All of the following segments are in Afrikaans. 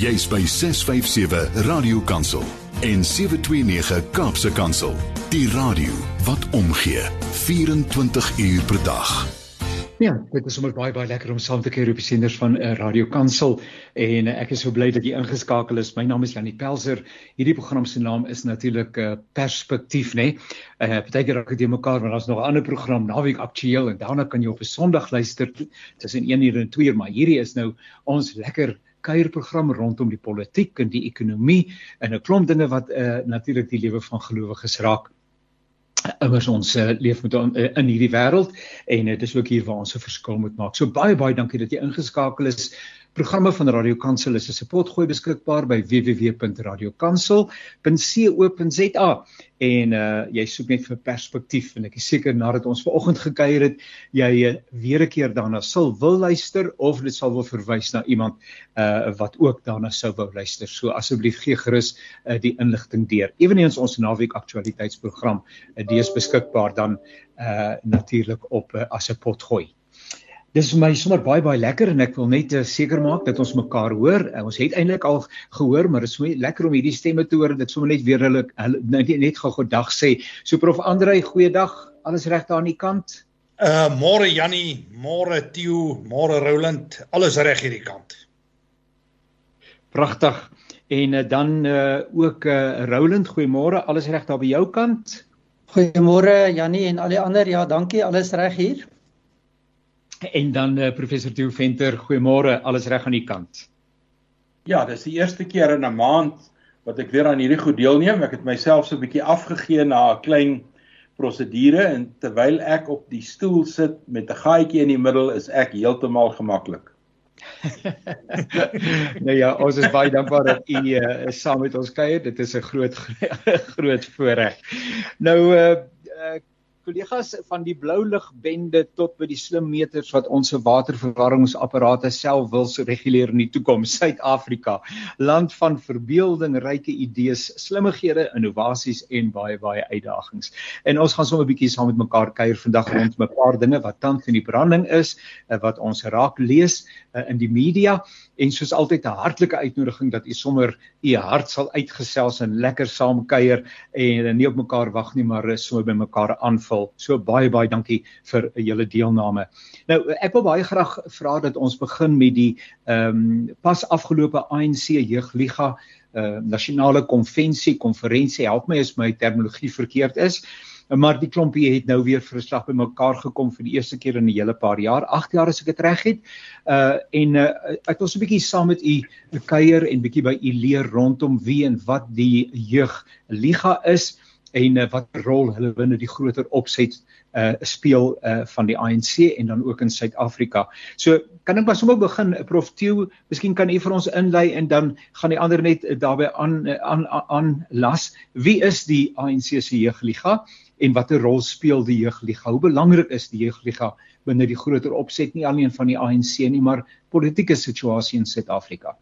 Jy's by 657 Radio Kansel en 729 Kaapse Kansel. Die radio wat omgee 24 uur per dag. Ja, dit is sommer baie baie lekker om saam te kuier op die senders van uh, Radio Kansel en uh, ek is so bly dat jy ingeskakel is. My naam is Janie Pelser. Hierdie program se naam is natuurlik uh, Perspektief, né? Nee? Uh partykeer raak dit mekaar, maar daar's nog 'n ander program Naweek Aktueel en daarna kan jy op 'n Sondag luister tussen 1 uur en 2 uur, maar hierdie is nou ons lekker kuierprogram rondom die politiek en die ekonomie en 'n klomp dinge wat uh, natuurlik die lewe van gelowiges raak immers ons uh, leef met on, uh, in hierdie wêreld en dit uh, is ook hier waar ons 'n verskil moet maak. So baie baie dankie dat jy ingeskakel is Programme van Radio Kansel is 'n potgooi beskikbaar by www.radiokansel.co.za en uh jy soek net vir perspektief en ek is seker nadat ons vanoggend gekuier het jy uh, weer 'n keer daarna sal wil luister of dit sal wil verwys na iemand uh wat ook daarna sou wou luister. So asseblief gee gerus uh, die inligting deur. Eweneens ons naweek aktualiteitsprogram uh, die is beskikbaar dan uh natuurlik op uh, as 'n potgooi. Dis vir my sommer baie baie lekker en ek wil net uh, seker maak dat ons mekaar hoor. Uh, ons het eintlik al gehoor, maar dit is sommer lekker om hierdie stemme te hoor. Dit sommer net weer hulle, hulle net, net gou goeiedag sê. So prof Andrei, goeiedag. Alles reg daar aan die kant? Uh môre Jannie, môre Theo, môre Roland, alles reg hierdie kant. Pragtig. En uh, dan uh ook uh Roland, goeiemôre. Alles reg daar by jou kant? Goeiemôre Jannie en al die ander. Ja, dankie. Alles reg hier. En dan uh, professor Theo Venter, goeiemôre, alles reg aan die kant. Ja, dis die eerste keer in 'n maand wat ek weer aan hierdie goed deelneem. Ek het myself so 'n bietjie afgegee na 'n klein prosedure en terwyl ek op die stoel sit met 'n gaatjie in die middel, is ek heeltemal gemaklik. nou ja, ons is baie dankbaar dat u uh, saam met ons kuier. Dit is 'n groot groot voorreg. Nou uh, uh kollegas van die blou ligbende tot by die slim meters wat ons waterverwarmingsapparate self wil reguleer in die toekoms Suid-Afrika. Land van verbeelding ryke idees slimmighede innovasies en baie baie uitdagings. En ons gaan sommer 'n bietjie saam met mekaar kuier vandag rond 'n paar dinge wat tans in die branding is eh, wat ons raak lees eh, in die media en soos altyd 'n hartlike uitnodiging dat u sommer u hart sal uitgesels en lekker saam kuier en nie op mekaar wag nie maar so by mekaar aanvul. So baie baie dankie vir julle deelname. Nou ek wil baie graag vra dat ons begin met die ehm um, pas afgelope ANC jeugliga uh, nasionale konvensie konferensie. Help my as my terminologie verkeerd is maar die klompie het nou weer vir 'n slag by mekaar gekom vir die eerste keer in 'n hele paar jaar, 8 jaar as ek dit reg het. Uh en uh, ek wil so 'n bietjie saam met u kuier en bietjie by u leer rondom wie en wat die jeug liga is en uh, wat rol hulle binne die groter opset uh speel uh van die ANC en dan ook in Suid-Afrika. So kan ek maar sommer begin Prof Theo, miskien kan u vir ons inlei en dan gaan die ander net daarbey aan aan aan las. Wie is die ANC se jeugliga en watter rol speel die jeugliga? Hoe belangrik is die jeugliga binne die groter opset nie alleen van die ANC nie, maar politieke situasie in Suid-Afrika?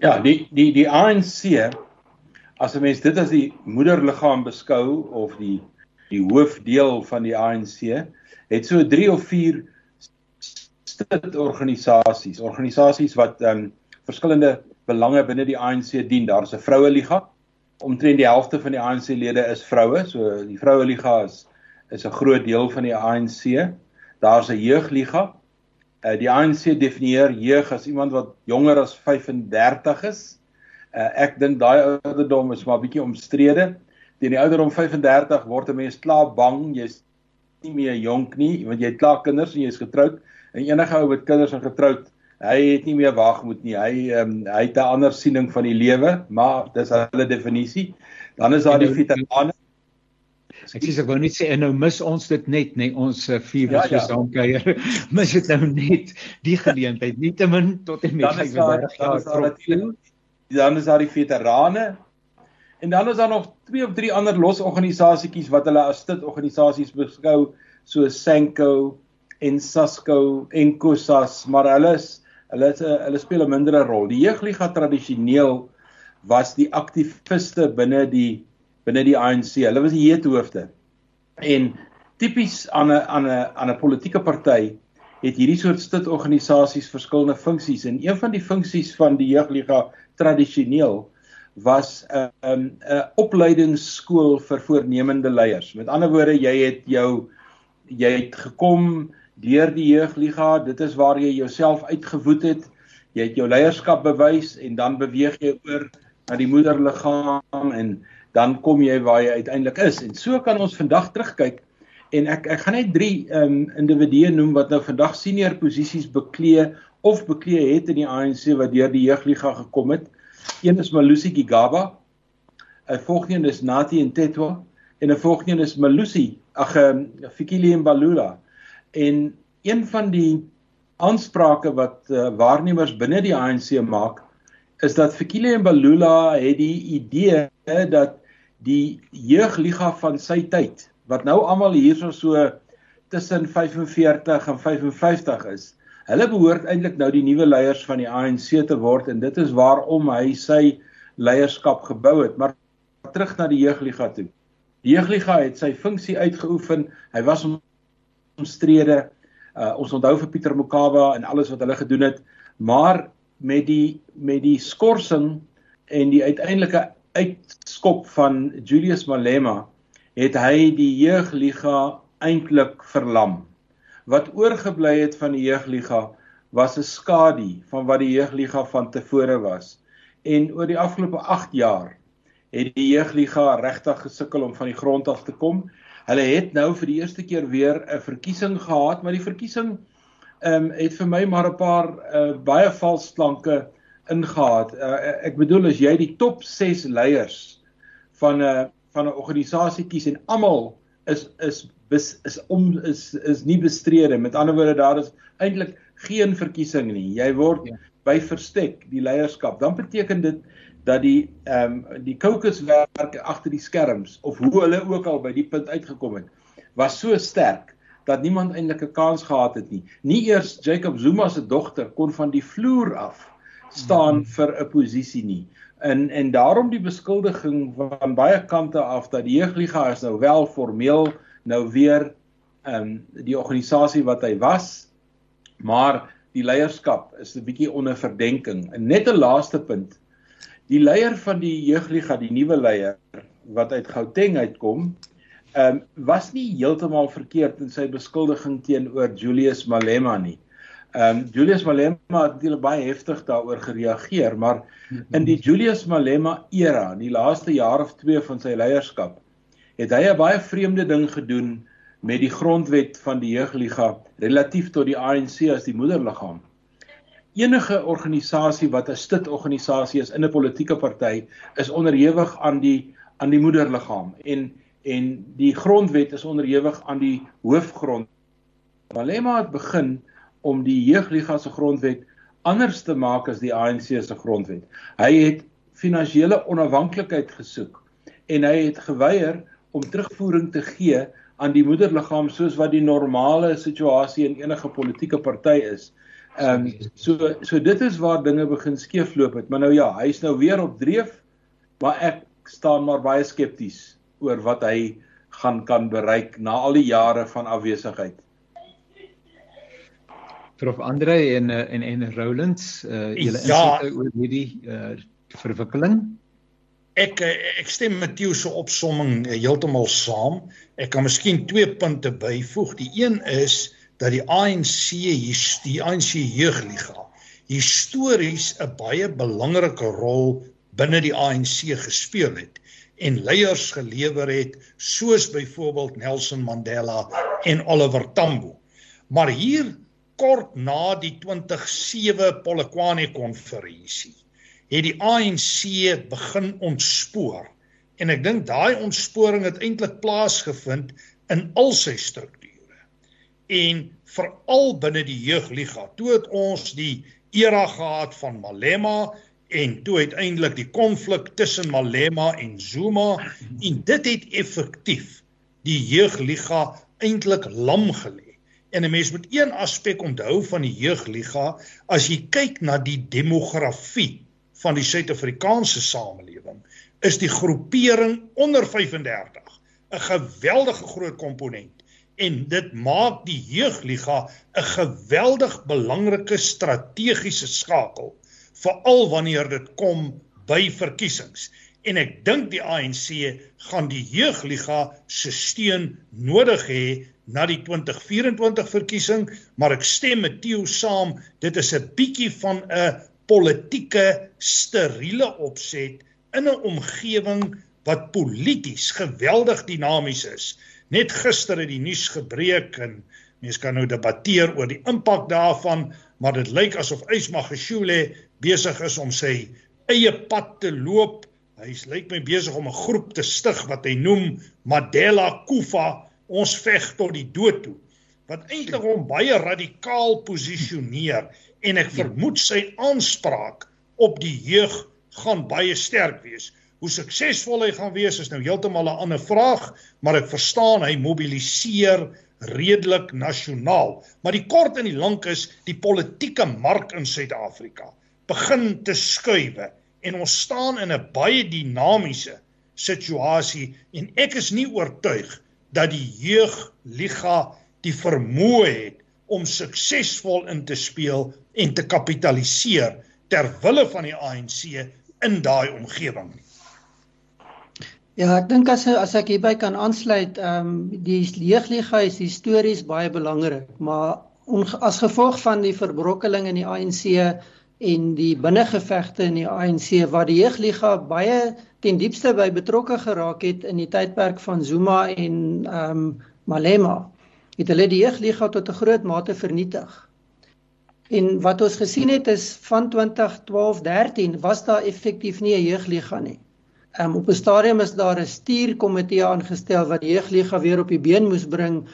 Ja, die die die ANC as 'n mens dit as die moederliggaam beskou of die die hoofdeel van die ANC het so 3 of 4 stit organisasies, organisasies wat ehm um, verskillende belange binne die ANC dien. Daar's 'n vroue liga, omtrent die helfte van die ANC lede is vroue, so die vroue liga is is 'n groot deel van die ANC. Daar's 'n jeugliga. Uh, die ANC definieer jeug as iemand wat jonger as 35 is. Uh, ek dink daai ouderdom is maar bietjie omstrede. Teen die ouderdom 35 word 'n mens klaar bang, jy's nie meer jonk nie, want jy het klaar kinders en jy's getroud. En enige ou met kinders en getroud hy het nie meer wagmoed nie. Hy ehm um, hy het 'n ander siening van die lewe, maar dis hulle definisie. Dan is daar die veterane. Ek sê ek wou net sê en nou mis ons dit net, nê, nee, ons uh, vier ja, ja. saamkuier. mis dit nou net die geleentheid, nie te min tot en met dan is daar, dan is daar natuurlik dan is daar die veterane en dan is daar nog twee of drie ander los organisasietjies wat hulle as dit organisasies beskou soos Senko en Sasco en Kusas, maar hulle is hulle het 'n hulle speel 'n mindere rol. Die jeugliga tradisioneel was die aktiviste binne die binne die ANC. Hulle was die heethoofde. En tipies aan 'n aan 'n aan 'n politieke party het hierdie soort stitorganisasies verskillende funksies en een van die funksies van die jeugliga tradisioneel was 'n um, 'n uh, opleidingsskool vir voornemende leiers. Met ander woorde, jy het jou jy het gekom deur die jeugliga, dit is waar jy jouself uitgewoed het. Jy het jou leierskap bewys en dan beweeg jy oor na die moederliggaam en dan kom jy waar jy uiteindelik is. En so kan ons vandag terugkyk en ek ek gaan net drie ehm um, individue noem wat nou vandag senior posisies beklee of beklee het in die ANC wat deur die jeugliga gekom het. Een is Malusi Gigaba. 'n Volgende is Nati Ntetwa en 'n volgende is Malusi, ag ehm Fikile Mbalula. En een van die aansprake wat uh, waarnemers binne die ANC maak is dat Fikile Mbalula het die idee dat die jeugliga van sy tyd wat nou almal hierso so tussen 45 en 55 is Hulle behoort eintlik nou die nuwe leiers van die ANC te word en dit is waarom hy sy leierskap gebou het. Maar terug na die jeugliga toe. Die jeugliga het sy funksie uitgeoefen. Hy was omstrede. Uh, ons onthou vir Pieter Mokaba en alles wat hulle gedoen het, maar met die met die skorsing en die uiteindelike uitskop van Julius Malema het hy die jeugliga eintlik verlam wat oorgebly het van die jeugliga was 'n skadu van wat die jeugliga van tevore was. En oor die afgelope 8 jaar het die jeugliga regtig gesukkel om van die grond af te kom. Hulle het nou vir die eerste keer weer 'n verkiesing gehad, maar die verkiesing ehm um, het vir my maar 'n paar uh, baie vals klanke ingehaat. Uh, ek bedoel as jy die top 6 leiers van 'n uh, van 'n organisasie kies en almal is is is is om is is nie bestrede. Met ander woorde daar is eintlik geen verkiesing nie. Jy word ja. by verstek die leierskap. Dan beteken dit dat die ehm um, die kokeswerk agter die skerms of hoe hulle ook al by die punt uitgekom het, was so sterk dat niemand eintlik 'n kans gehad het nie. Nie eers Jacob Zuma se dogter kon van die vloer af staan -hmm. vir 'n posisie nie. En en daarom die beskuldiging van baie kante af dat die jeugliga is nou wel formeel nou weer ehm um, die organisasie wat hy was, maar die leierskap is 'n bietjie onder verdenking. En net 'n laaste punt. Die leier van die jeugliga, die nuwe leier wat uit Gauteng uitkom, ehm um, was nie heeltemal verkeerd in sy beskuldiging teenoor Julius Malema nie. Ehm um, Julius Malema het natuurlik baie heftig daaroor gereageer, maar in die Julius Malema era, die laaste jaar of 2 van sy leierskap, het hy 'n baie vreemde ding gedoen met die grondwet van die jeugliga relatief tot die ANC as die moederliggaam. Enige organisasie wat 'n stitorganisasie is in 'n politieke party is onderhewig aan die aan die moederliggaam en en die grondwet is onderhewig aan die hoofgrond. Malema het begin om die jeugliga se grondwet anders te maak as die ANC se grondwet. Hy het finansiële onafhanklikheid gesoek en hy het geweier om terugvoering te gee aan die moederliggaam soos wat die normale situasie in enige politieke party is. Ehm um, so so dit is waar dinge begin skeefloop het. Maar nou ja, hy's nou weer op dreef, maar ek staan maar baie skepties oor wat hy gaan kan bereik na al die jare van afwesigheid. Prof Andre en en en Roland, uh, julle ja. insigte oor hierdie uh, verwikkeling? Ek eh, ek stem met Theo se opsomming eh, heeltemal saam. Ek kan miskien twee punte byvoeg. Die een is dat die ANC die ANC jeugliga histories 'n baie belangrike rol binne die ANC gespeel het en leiers gelewer het soos byvoorbeeld Nelson Mandela en Oliver Tambo. Maar hier kort na die 2007 Polokwane konferensie het die ANC begin ontspoor. En ek dink daai ontsporing het eintlik plaasgevind in al sy strukture. En veral binne die jeugliga. Toe het ons die era gehad van Malema en toe uiteindelik die konflik tussen Malema en Zuma en dit het effektief die jeugliga eintlik lam gelê. En 'n mens moet een aspek onthou van die jeugliga as jy kyk na die demografie van die Suid-Afrikaanse samelewing is die groepering onder 35 'n geweldige groot komponent. En dit maak die jeugliga 'n geweldig belangrike strategiese skakel veral wanneer dit kom by verkiesings. En ek dink die ANC gaan die jeugliga se steun nodig hê na die 2024 verkiesing maar ek stem met Theo saam dit is 'n bietjie van 'n politieke steriele opset in 'n omgewing wat polities geweldig dinamies is Net gister het die nuus gebreek en mense kan nou debatteer oor die impak daarvan, maar dit lyk asof Ysma Geshule besig is om sy eie pad te loop. Hy's lyk my besig om 'n groep te stig wat hy noem Madela Kufa, ons veg tot die dood toe. Wat eintlik hom baie radikaal posisioneer en ek vermoed sy aanspraak op die jeug gaan baie sterk wees. Hoe suksesvol hy gaan wees is nou heeltemal 'n ander vraag, maar ek verstaan hy mobiliseer redelik nasionaal. Maar die kort en die lank is die politieke mark in Suid-Afrika begin te skuwe en ons staan in 'n baie dinamiese situasie en ek is nie oortuig dat die jeugliga die vermoë het om suksesvol in te speel en te kapitaliseer ter wille van die ANC in daai omgewing nie. Ja, ek dink as as ek hierby kan aansluit, ehm um, die leegliga is histories baie belangrik, maar as gevolg van die verbrokkeling in die ANC en die binnengevegte in die ANC waar die jeugliga baie ten diepste by betrokke geraak het in die tydperk van Zuma en ehm um, Malema, het hulle die jeugliga tot 'n groot mate vernietig. En wat ons gesien het is van 2012-13 was daar effektief nie 'n jeugliga nie. Um, op 'n stadium is daar 'n stuurkomitee aangestel wat die jeugliga weer op die been moes bring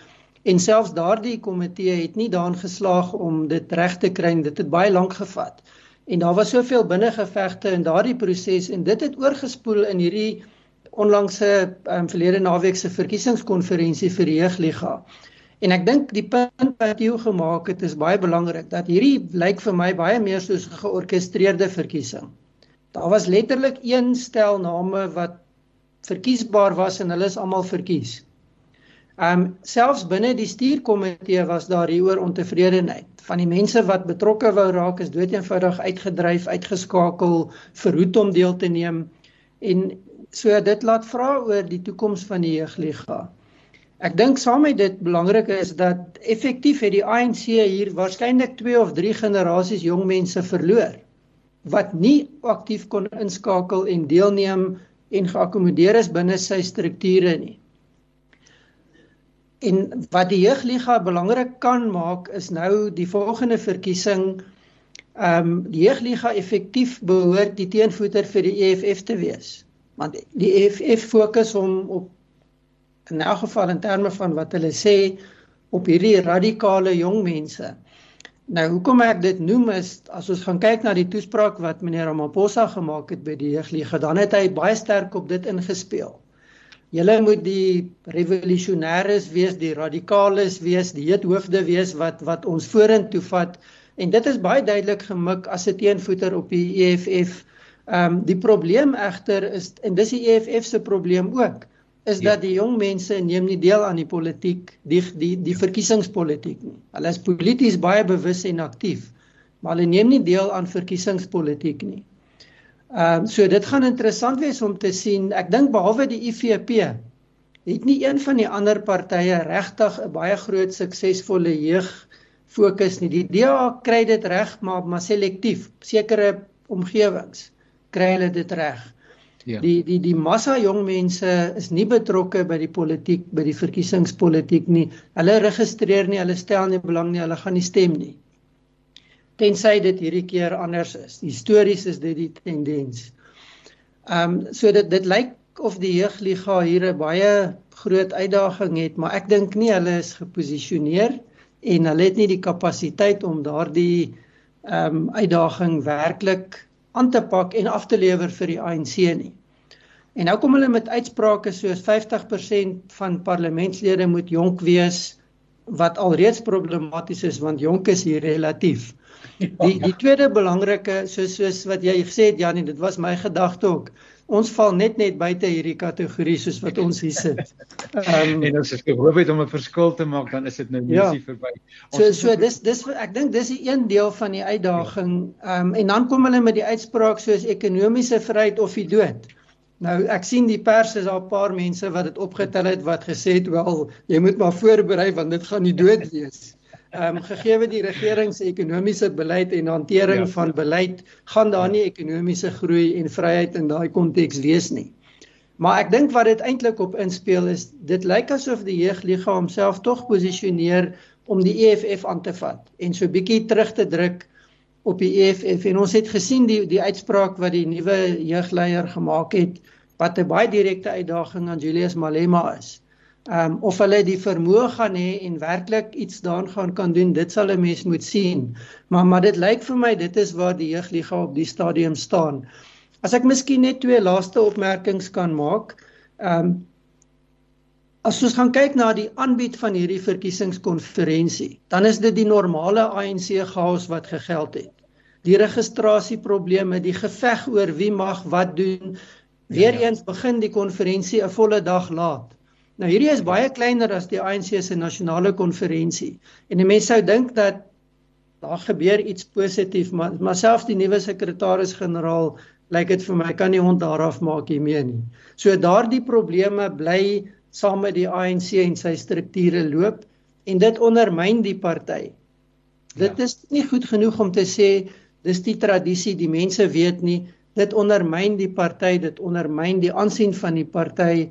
en selfs daardie komitee het nie daarin geslaag om dit reg te kry. Dit het baie lank gevat. En daar was soveel binnengevegte in daardie proses en dit het oorgespoel in hierdie onlangse um, verlede naweek se verkiesingskonferensie vir die jeugliga. En ek dink die punt wat jy gemaak het is baie belangrik dat hierdie lyk vir my baie meer soos 'n georkestreerde verkiesing. Daar was letterlik een stel name wat verkiesbaar was en hulle is almal verkies. Um, selfs binne die stuurkomitee was daar hieroor ontevredenheid. Van die mense wat betrokke wou raak is doeteenvoudig uitgedryf, uitgeskakel, verhoed om deel te neem en so dit laat vra oor die toekoms van die jeugliga. Ek dink saam met dit belangrik is dat effektief het die ANC hier waarskynlik 2 of 3 generasies jong mense verloor wat nie aktief kon inskakel en deelneem en geakkommodeer is binne sy strukture nie. En wat die jeugliga belangrik kan maak is nou die volgende verkiesing ehm um, die jeugliga effektief behoort die teenvoeter vir die EFF te wees. Want die EFF fokus hom op in elk geval in terme van wat hulle sê op hierdie radikale jong mense. Nou hoekom ek dit noem is as ons gaan kyk na die toespraak wat meneer Ramaphosa gemaak het by die jeugliga, dan het hy baie sterk op dit ingespeel. Julle moet die revolusionêres wees, die radikales wees, die heethoofde wees wat wat ons vorentoe vat en dit is baie duidelik gemik as 'n teenvoeter op die EFF. Ehm um, die probleem egter is en dis die EFF se probleem ook is ja. dat die jong mense neem nie deel aan die politiek, die die die verkiesingspolitiek nie. Hulle is polities baie bewus en aktief, maar hulle neem nie deel aan verkiesingspolitiek nie. Ehm uh, so dit gaan interessant wees om te sien. Ek dink behalwe die IFP het nie een van die ander partye regtig 'n baie groot suksesvolle jeug fokus nie. Die DA kry dit reg, maar maar selektief. Sekere omgewings kry hulle dit reg. Ja. Die die die massa jong mense is nie betrokke by die politiek, by die verkiesingspolitiek nie. Hulle registreer nie, hulle stel nie belang nie, hulle gaan nie stem nie. Tensy dit hierdie keer anders is. Histories is dit die tendens. Ehm um, so dit dit lyk of die jeugliga hier 'n baie groot uitdaging het, maar ek dink nie hulle is geposisioneer en hulle het nie die kapasiteit om daardie ehm um, uitdaging werklik aan te pak en af te lewer vir die ANC nie. En nou kom hulle met uitsprake soos 50% van parlementslede moet jonk wees wat alreeds problematies is want jonk is hier relatief. Die die tweede belangrike soos soos wat jy gesê het Janie, dit was my gedagte ook, ons val net net buite hierdie kategorie soos wat ons hier sit. Um, en as ek gehoop het om 'n verskil te maak, dan is dit nou ja. nie verby. So so dis dis ek dink dis die een deel van die uitdaging. Ehm um, en dan kom hulle met die uitspraak soos ekonomiese vryheid of die dood. Nou ek sien die pers is daar 'n paar mense wat dit opgetel het wat gesê het wel jy moet maar voorberei want dit gaan nie dood wees ehm um, gegee die regering se ekonomiese beleid en hantering ja. van beleid gaan daar nie ekonomiese groei en vryheid in daai konteks wees nie. Maar ek dink wat dit eintlik op inspel is, dit lyk asof die jeugliga homself tog posisioneer om die EFF aan te vat en so bietjie terug te druk op die EFF en ons het gesien die die uitspraak wat die nuwe jeugleier gemaak het wat 'n baie direkte uitdaging aan Julius Malema is um, of hulle die vermoë gaan hê en werklik iets daaraan gaan kan doen, dit sal 'n mens moet sien. Maar maar dit lyk vir my dit is waar die jeugliga op die stadium staan. As ek miskien net twee laaste opmerkings kan maak. Ehm um, as ons gaan kyk na die aanbied van hierdie verkiesingskonferensie, dan is dit die normale ANC chaos wat gegeld het. Die registrasieprobleme, die geveg oor wie mag wat doen. Weereens begin die konferensie 'n volle dag laat. Nou hierdie is baie kleiner as die ANC se nasionale konferensie. En mense sou dink dat daar gebeur iets positief, maar maar selfs die nuwe sekretaris-generaal lyk dit vir my kan nie hond daaraf maak hiermee nie. So daardie probleme bly saam met die ANC en sy strukture loop en dit ondermyn die party. Dit ja. is nie goed genoeg om te sê dis die tradisie, die mense weet nie, dit ondermyn die party, dit ondermyn die aansien van die party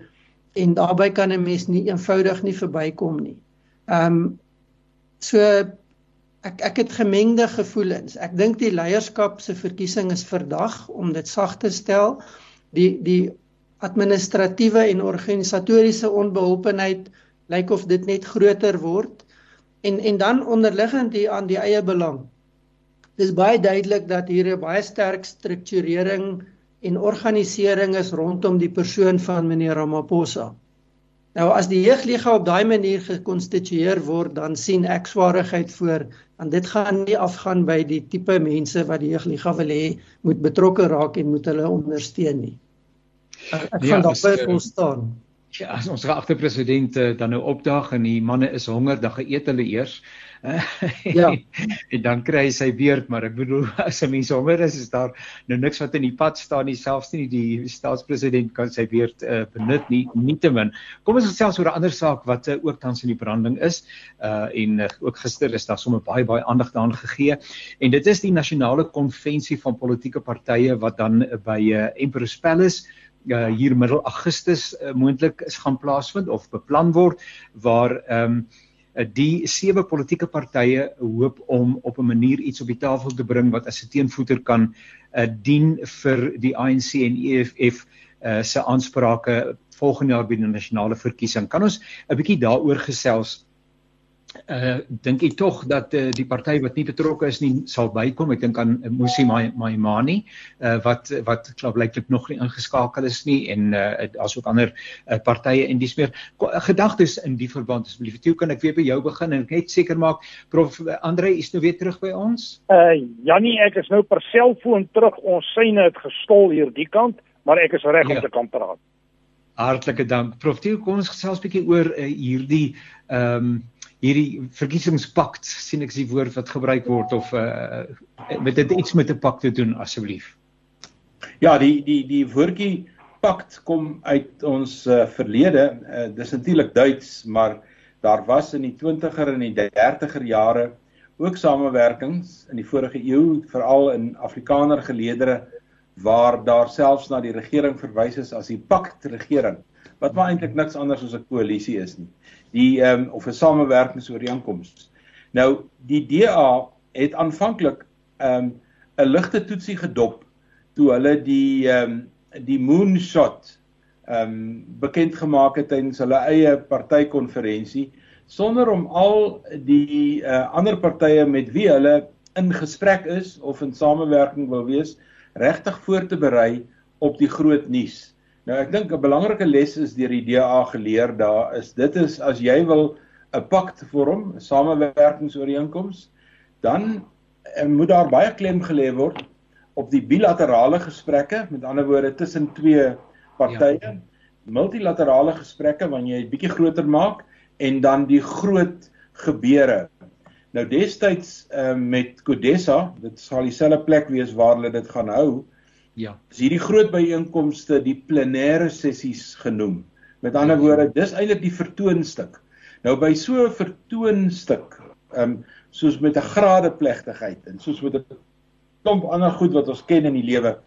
en daarbey kan 'n mens nie eenvoudig nie verbykom nie. Ehm um, so ek ek het gemengde gevoelens. Ek dink die leierskap se verkiesing is verdag om dit sag te stel. Die die administratiewe en organisatoriese onbeholpenheid lyk of dit net groter word en en dan onderliggend hier aan die eie belang. Dis baie duidelik dat hier 'n baie sterk strukturering en organisering is rondom die persoon van meneer Ramaphosa. Nou as die jeugliga op daai manier gekonstitueer word, dan sien ek swaarigheid voor want dit gaan nie afgaan by die tipe mense wat die jeugliga wil hê moet betrokke raak en moet hulle ondersteun nie. Ek, ek ja, gaan daarby eh, staan. Ja, as ons geagte president uh, dan nou opdaag en die manne is honger, dan geëet hulle eers. ja. en dan kry hy sy beurt, maar ek bedoel as 'n mens honger is, is daar nou niks wat in die pad staan nie, selfs nie die staatspresident kan sy beurt uh, benut nie, nietemin. Kom ons gesels oor 'n ander saak wat uh, ook tans in die branding is. Uh en uh, ook gister is daar sommer baie baie aandag daaraan gegee. En dit is die nasionale konvensie van politieke partye wat dan uh, by uh, Emperor's Palace uh, hier middel Augustus uh, moontlik is gaan plaasvind of beplan word waar ehm um, die sewe politieke partye hoop om op 'n manier iets op die tafel te bring wat as 'n teenvoeter kan uh, dien vir die ANC en EFF uh, se aansprake volgende jaar by die nasionale verkiesing. Kan ons 'n bietjie daaroor gesels? Uh dink ek tog dat uh, die party wat nie betrokke is nie sal bykom. Ek dink aan uh, Musi Maimani uh wat wat klaarblyklik nog nie ingeskakel is nie en uh daar's ook ander uh, partye en dis meer gedagtes in die verband asseblief. Toe kan ek weer by jou begin en net seker maak Prof Andre is nou weer terug by ons. Uh Jannie, ek is nou per selfoon terug. Ons syne het gestol hier die kant, maar ek is reg ja. om te kan praat. Hartlike dank. Prof Theo, kom ons gesels 'n bietjie oor uh, hierdie ehm um, hierdie verkiesingspakt sien ek die woord wat gebruik word of uh met dit iets met 'n pak te doen asseblief. Ja, die die die woordjie pakt kom uit ons uh, verlede. Uh, dis natuurlik Duits, maar daar was in die 20er en die 30er jare ook samewerkings in die vorige eeu, veral in Afrikaner geleedere waar daar selfs na die regering verwys is as die pakt regering wat maar eintlik niks anders as 'n koalisie is nie. Die ehm um, of 'n samewerkingsooreenkoms. Nou die DA het aanvanklik ehm um, 'n ligte toetsie gedop toe hulle die ehm um, die moonshot ehm um, bekend gemaak het tydens hulle eie partykonferensie sonder om al die uh, ander partye met wie hulle in gesprek is of in samewerking wil wees regtig voor te berei op die groot nuus. Nou ek dink 'n belangrike les is deur die DA geleer daar is dit is as jy wil 'n pakt vorm, 'n samewerkingsooreenkoms, dan eh, moet daar baie klem gelê word op die bilaterale gesprekke, met ander woorde tussen twee partye, ja. multilaterale gesprekke wanneer jy dit bietjie groter maak en dan die groot gebeure. Nou destyds uh, met Codesa, dit sal dieselfde plek wees waar hulle dit gaan hou. Ja. Is hierdie groot byeenkomste die plenêre sessies genoem. Met ander ja. woorde, dis eintlik die vertoonstuk. Nou by so 'n vertoonstuk, ehm um, soos met 'n gradeplegtigheid en soos met 'n klomp ander goed wat ons ken in die lewe,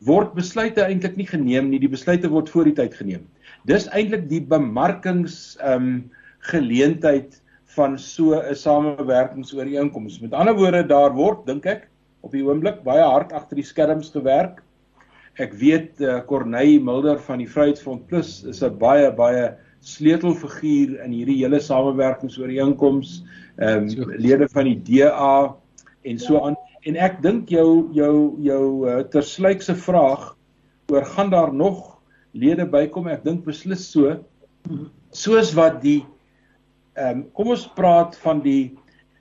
word besluite eintlik nie geneem nie, die besluite word voor die tyd geneem. Dis eintlik die bemarkings ehm um, geleentheid van so 'n samewerkingsooreenkoms. Met ander woorde, daar word dink ek op die oomblik baie hard agter die skerms gewerk. Ek weet uh, Corneille Mulder van die Vryheidsfront Plus is 'n baie baie sleutelfiguur in hierdie hele samewerkingsooreenkoms. Ehm um, lede van die DA en so aan. En ek dink jou jou jou uh, tersluikse vraag oor gaan daar nog lede bykom? Ek dink beslis so. Soos wat die ehm um, kom ons praat van die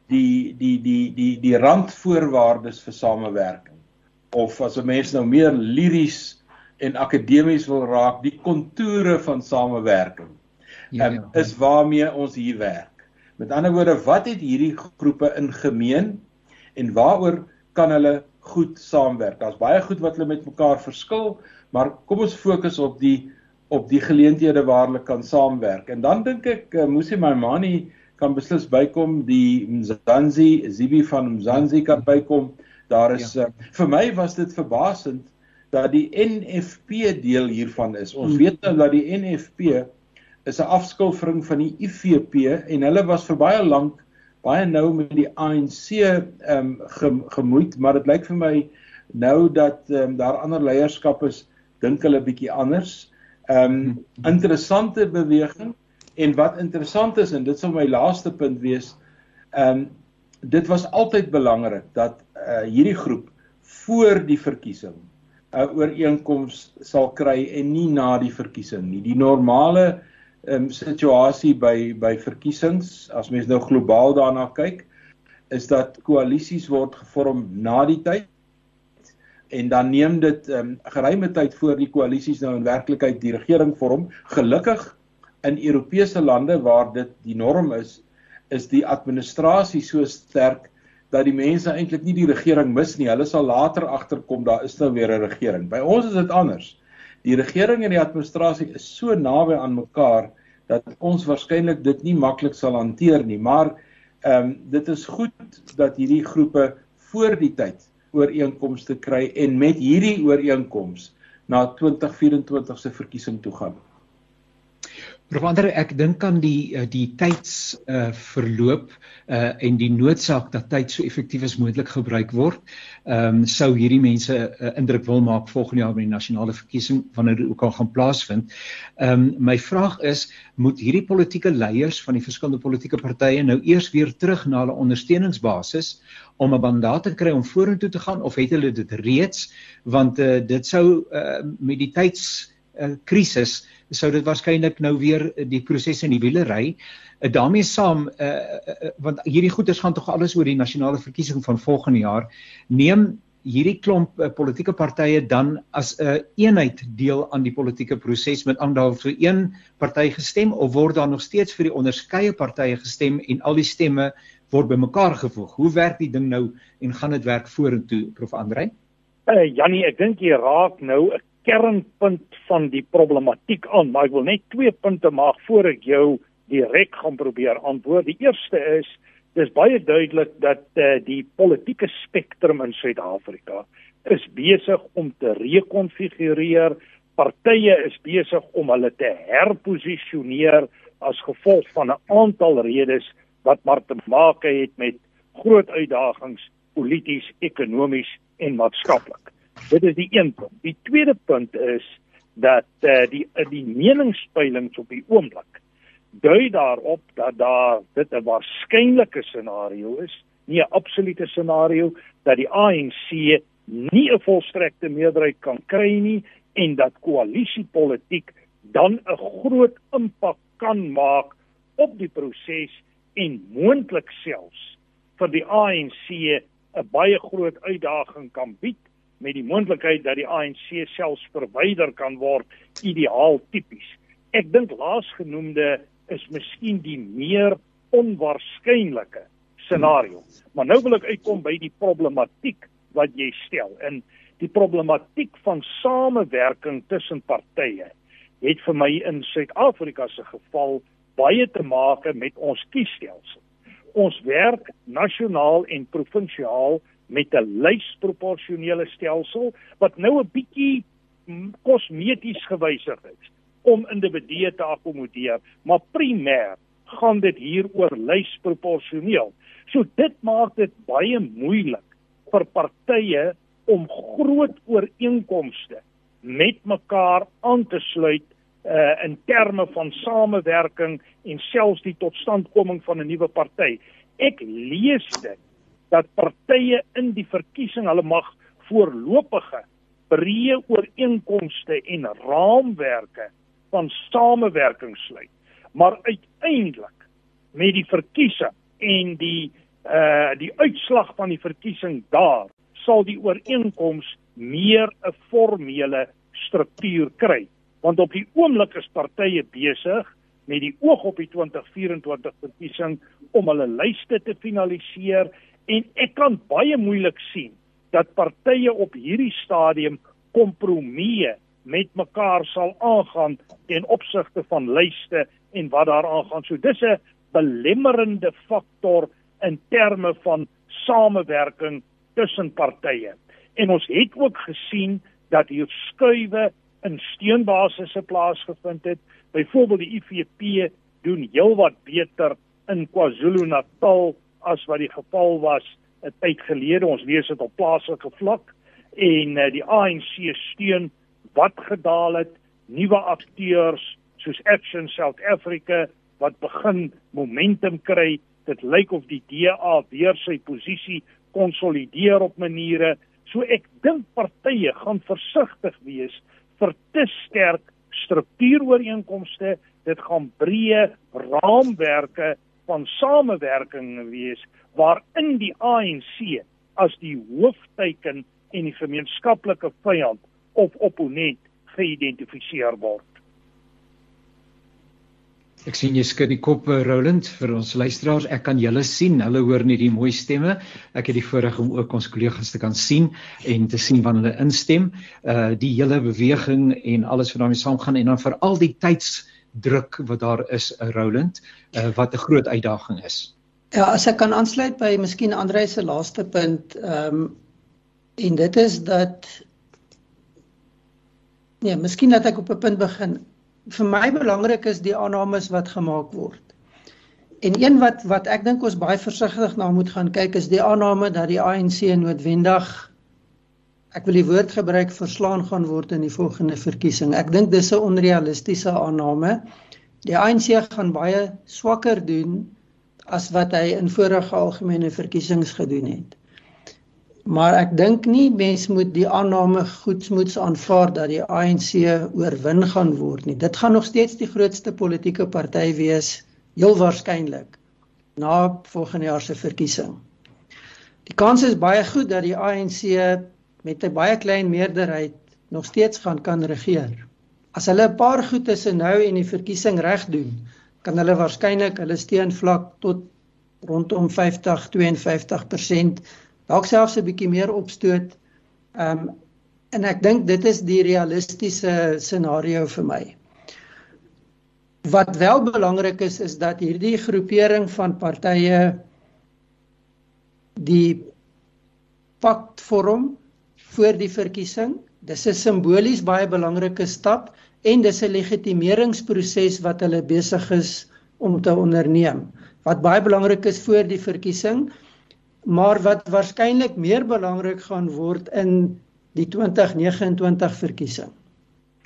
die die die die die randvoorwaardes vir samewerking of as 'n mens nou meer liries en akademies wil raak die kontoure van samewerking ja, um, ja. is waarmee ons hier werk met ander woorde wat het hierdie groepe in gemeen en waaroor kan hulle goed saamwerk daar's baie goed wat hulle met mekaar verskil maar kom ons fokus op die op die geleenthede waar hulle kan saamwerk. En dan dink ek uh, Musi Maimani kan beslis bykom, die Mzansi, Zibi van Mzansi kan bykom. Daar is ja. uh, vir my was dit verbasend dat die NFP deel hiervan is. Ons hmm. weet nou dat die NFP is 'n afskilfering van die IFP en hulle was vir baie lank baie nou met die ANC ehm um, gemoeid, maar dit lyk vir my nou dat ehm um, daar ander leierskap is, dink hulle bietjie anders. Ehm um, interessante beweging en wat interessant is en dit sal my laaste punt wees, ehm um, dit was altyd belangrik dat uh, hierdie groep voor die verkiesing 'n uh, ooreenkoms sal kry en nie na die verkiesing nie. Die normale ehm um, situasie by by verkiesings, as mens nou globaal daarna kyk, is dat koalisies word gevorm na die tyd en dan neem dit 'n um, geruime tyd voor die koalisies nou in werklikheid die regering vorm. Gelukkig in Europese lande waar dit die norm is, is die administrasie so sterk dat die mense eintlik nie die regering mis nie. Hulle sal later agterkom daar is nou weer 'n regering. By ons is dit anders. Die regering en die administrasie is so naby aan mekaar dat ons waarskynlik dit nie maklik sal hanteer nie, maar ehm um, dit is goed dat hierdie groepe voor die tyd ooreenkomste kry en met hierdie ooreenkoms na 2024 se verkiesing toe gaan. Prof Andre, ek dink aan die eh, die tyds uh verloop uh en die noodsaak dat tyd so effektief as moontlik gebruik word. Ehm um, sou hierdie mense 'n uh, indruk wil maak volgende jaar by die nasionale verkiesing wanneer dit ook al gaan plaasvind. Ehm um, my vraag is, moet hierdie politieke leiers van die verskillende politieke partye nou eers weer terug na hulle ondersteuningsbasis om 'n mandaat te kry om vorentoe te gaan of het hulle dit reeds want uh, dit sou uh, met die tyds uh, krisis sou dit waarskynlik nou weer die proses in die wiele ry. Uh, daarmee saam uh, uh, want hierdie goeders gaan tog alles oor die nasionale verkiesing van volgende jaar. Neem hierdie klomp uh, politieke partye dan as 'n uh, eenheid deel aan die politieke proses met ander vir een party gestem of word daar nog steeds vir die onderskeie partye gestem en al die stemme word bymekaar gevoeg? Hoe werk die ding nou en gaan dit werk vorentoe prof Andrei? Uh, Jannie, ek dink jy raak nou 'n kernpunt van die problematiek aan, maar ek wil net twee punte maak voor ek jou direk gaan probeer antwoord. Die eerste is dis baie duidelik dat uh, die politieke spektrum in Suid-Afrika is besig om te rekonfigureer. Partye is besig om hulle te herposisioneer as gevolg van 'n aantal redes wat maar te maak het met groot uitdagings polities, ekonomies en maatskaplik. Dit is die een punt. Die tweede punt is dat eh uh, die uh, die meningspeilings op die oomblik dui daarop dat daar dit 'n waarskynlike scenario is, nie 'n absolute scenario dat die ANC nie 'n volstrekte meerderheid kan kry nie en dat koalisiepolitiek dan 'n groot impak kan maak op die proses en moontlik selfs vir die ANC 'n baie groot uitdaging kan bied met die moontlikheid dat die ANC selfs verwyder kan word ideaal tipies. Ek dink laasgenoemde is miskien die meer onwaarskynlike scenario. Maar nou wil ek uitkom by die problematiek wat jy stel. En die problematiek van samewerking tussen partye het vir my in Suid-Afrika se geval baie te maak met ons kiesstelsel. Ons werk nasionaal en provinsiaal met 'n lysproporsionele stelsel wat nou 'n bietjie kosmeties gewysig is om individue te akkommodeer, maar primêr gaan dit hier oor lysproporsioneel. So dit maak dit baie moeilik vir partye om groot ooreenkomste met mekaar aan te sluit uh in terme van samewerking en selfs die totstandkoming van 'n nuwe party. Ek lees dit dat partye in die verkiesing hulle mag voorlopige breë ooreenkomste en raamwerke van samewerking sluit. Maar uiteindelik met die verkiesing en die uh die uitslag van die verkiesing daar sal die ooreenkoms meer 'n formele struktuur kry want op die oomblik is partye besig met die oog op die 2024 verkiesing om hulle lyste te finaliseer en ek kan baie moeilik sien dat partye op hierdie stadium kompromieë met mekaar sal aangaan ten opsigte van lyste en wat daar aangaan. So dis 'n belemmerende faktor in terme van samewerking tussen partye. En ons het ook gesien dat hier skuwe in steunbasisse plaasgevind het. Byvoorbeeld die IFP doen heelwat beter in KwaZulu-Natal as wat die geval was 'n tyd gelede. Ons lees dit op plaaslike vlak en uh, die ANC steun wat gedaal het, nuwe akteurs soos Action South Africa wat begin momentum kry. Dit lyk of die DA weer sy posisie konsolideer op maniere. So ek dink partye gaan versigtig wees vir te sterk struktuurooreenkomste. Dit gaan breë raamwerke van samewerking wees waarin die ANC as die hoofteiken en die gemeenskaplike vyand of opponent geïdentifiseer word. Ek sien jy skud die kop eh, Roland vir ons luisteraars. Ek kan julle sien. Hulle hoor net die mooi stemme. Ek het die voorreg om ook ons kollegas te kan sien en te sien wanneer hulle instem. Uh die hele beweging en alles wat daarmee saamgaan en dan veral die tydsdruk wat daar is, uh, Roland, uh wat 'n groot uitdaging is. Ja, as ek kan aansluit by miskien Andre se laaste punt, ehm um, en dit is dat nee, miskien dat ek op 'n punt begin vir my belangrik is die aannames wat gemaak word. En een wat wat ek dink ons baie versigtig na moet gaan kyk is die aanname dat die ANC noodwendig ek wil die woord gebruik verslaan gaan word in die volgende verkiesing. Ek dink dis 'n onrealistiese aanname. Die ANC gaan baie swakker doen as wat hy in vorige algemene verkiesings gedoen het. Maar ek dink nie mens moet die aanname goedsmoeds aanvaar dat die ANC oorwin gaan word nie. Dit gaan nog steeds die grootste politieke party wees, heel waarskynlik na volgende jaar se verkiesing. Die kans is baie goed dat die ANC met 'n baie klein meerderheid nog steeds gaan kan regeer. As hulle 'n paar goed tussen nou en die verkiesing reg doen, kan hulle waarskynlik hulle steenvlak tot rondom 50-52% dalk selfs 'n bietjie meer opstoot. Ehm um, en ek dink dit is die realistiese scenario vir my. Wat wel belangrik is is dat hierdie groepering van partye die pakt vorm voor die verkiesing. Dis 'n simbolies baie belangrike stap en dis 'n legitimeringsproses wat hulle besig is om te onderneem. Wat baie belangrik is voor die verkiesing maar wat waarskynlik meer belangrik gaan word in die 2029 verkiesing.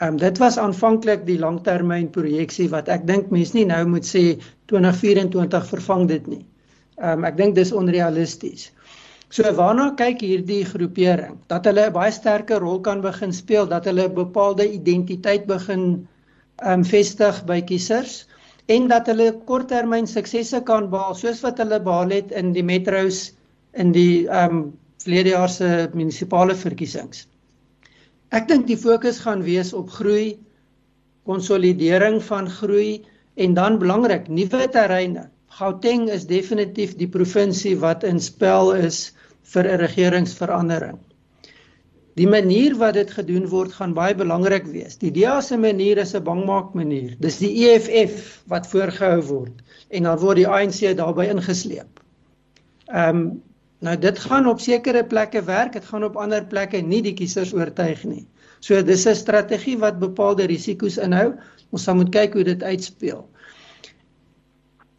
Ehm um, dit was aanvanklik die langtermynprojeksie wat ek dink mense nie nou moet sê 2024 vervang dit nie. Ehm um, ek dink dis onrealisties. So waarna kyk hierdie groepering? Dat hulle 'n baie sterker rol kan begin speel, dat hulle 'n bepaalde identiteit begin ehm um, vestig by kiesers en dat hulle korttermyn suksesse kan behaal soos wat hulle behaal het in die metros in die ehm um, verlede jaar se munisipale verkiesings. Ek dink die fokus gaan wees op groei, konsolidering van groei en dan belangrik, nuwe terreine. Gauteng is definitief die provinsie wat in spel is vir 'n regeringsverandering. Die manier wat dit gedoen word gaan baie belangrik wees. Die DA se manier is 'n bangmaak manier. Dis die EFF wat voorgehou word en dan word die ANC daarbey ingesleep. Ehm um, nou dit gaan op sekere plekke werk, dit gaan op ander plekke nie die kiesers oortuig nie. So dis 'n strategie wat bepaalde risiko's inhou. Ons sal moet kyk hoe dit uitspeel.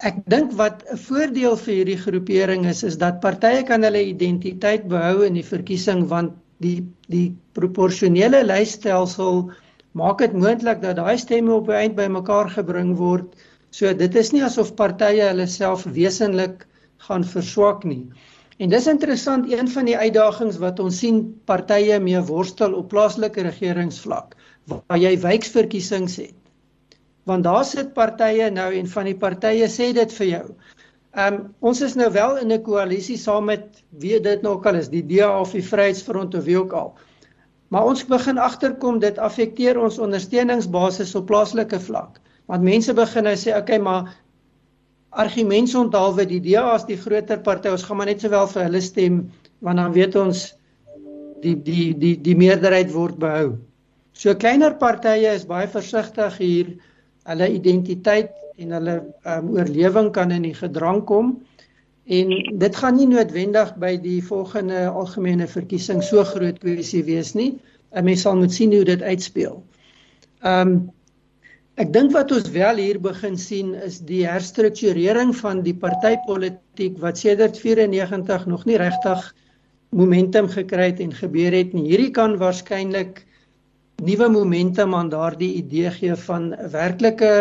Ek dink wat 'n voordeel vir hierdie groepering is is dat partye kan hulle identiteit behou in die verkiesing want die die proporsionele lysstelsel maak dit moontlik dat daai stemme op die eind bymekaar gebring word. So dit is nie asof partye hulle self wesenlik gaan verswak nie. En dis interessant een van die uitdagings wat ons sien partye mee worstel op plaaslike regeringsvlak waar jy wijksverkiesings het. Want daar sit partye nou en van die partye sê dit vir jou. Ehm um, ons is nou wel in 'n koalisie saam met wie dit nou ook al is, die DA of die Vryheidsfront of wie ook al. Maar ons begin agterkom dit affekteer ons ondersteuningsbasis op plaaslike vlak. Want mense begin nou sê, "Oké, okay, maar argumente onthaalwe die DA as die groter party, ons gaan maar net sowel vir hulle stem want dan weet ons die die die die meerderheid word behou." So kleiner partye is baie versigtig hier hulle identiteit en hulle um, oorlewing kan in die gedrang kom en dit gaan nie noodwendig by die volgende algemene verkiesing so groot kwessie wees nie. 'n Mens sal moet sien hoe dit uitspeel. Um ek dink wat ons wel hier begin sien is die herstrukturering van die partytetiek wat sedert 94 nog nie regtig momentum gekry het en gebeur het nie. Hierdie kan waarskynlik nuwe momentum aan daardie idee gee van werklike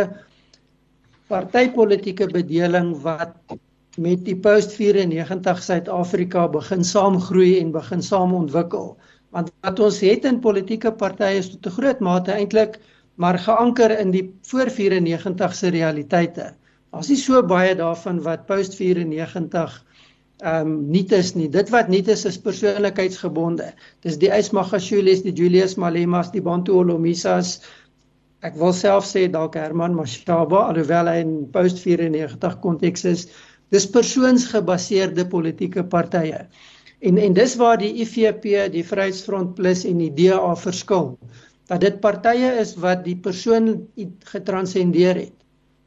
partytetiese bedeling wat met die post 94 Suid-Afrika begin saamgroei en begin saam ontwikkel. Want wat ons het in politieke partye is tot 'n groot mate eintlik maar geanker in die voor 94 se realiteite. Daar's nie so baie daarvan wat post 94 ehm um, nie is nie. Dit wat nie is is persoonlikheidsgebonde. Dis die Ismagashulis, die Julius Malemas, die Bantu Olomisas. Ek wil self sê dalk Herman Mashaba alhoewel hy in post 94 konteks is. Dis persoonsgebaseerde politieke partye. En en dis waar die IFP, die Vryheidsfront Plus en die DA verskil. Dat dit partye is wat die persoon getranscendeer het.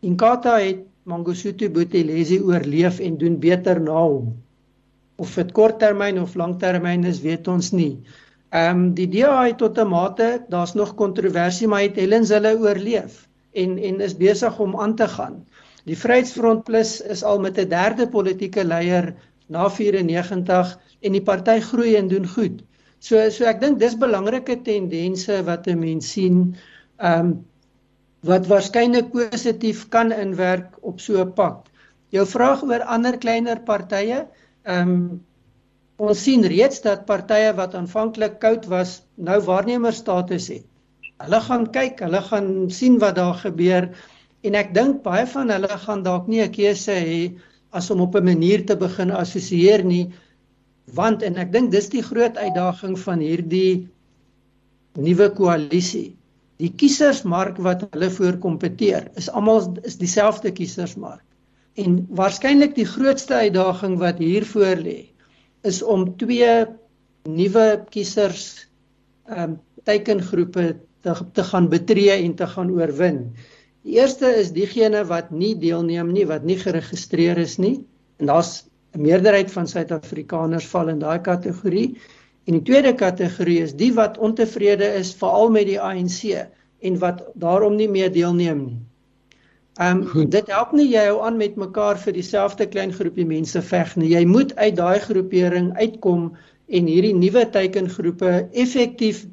Inkatha het Mangosuthu Buthelezi oorleef en doen beter na hom of dit korttermyn of langtermyn is, weet ons nie. Ehm um, die DA het tot 'n mate, daar's nog kontroversie, maar het Hellens hulle oorleef en en is besig om aan te gaan. Die Vryheidsfront Plus is al met 'n derde politieke leier na 94 en die party groei en doen goed. So so ek dink dis belangrike tendense wat 'n mens sien ehm um, wat waarskynlik positief kan inwerk op so 'n pak. Jou vraag oor ander kleiner partye, Ehm um, ons sien reeds dat partye wat aanvanklik koud was, nou waarnemerstatus het. Hulle gaan kyk, hulle gaan sien wat daar gebeur en ek dink baie van hulle gaan dalk nie 'n keuse hê as om op 'n manier te begin assosieer nie want en ek dink dis die groot uitdaging van hierdie nuwe koalisie. Die kiesersmark wat hulle voor kompeteer is almal is dieselfde kiesersmark. En waarskynlik die grootste uitdaging wat hier voor lê is om twee nuwe kiesers ehm um, teikengroepe te te gaan betree en te gaan oorwin. Die eerste is diegene wat nie deelneem nie, wat nie geregistreer is nie. En daar's 'n meerderheid van Suid-Afrikaners val in daai kategorie. En die tweede kategorie is die wat ontevrede is veral met die ANC en wat daarom nie meer deelneem nie. Ehm um, dit help nie jy hou aan met mekaar vir dieselfde klein groepie mense veg nie. Jy moet uit daai groepering uitkom en hierdie nuwe teikengroepe effektief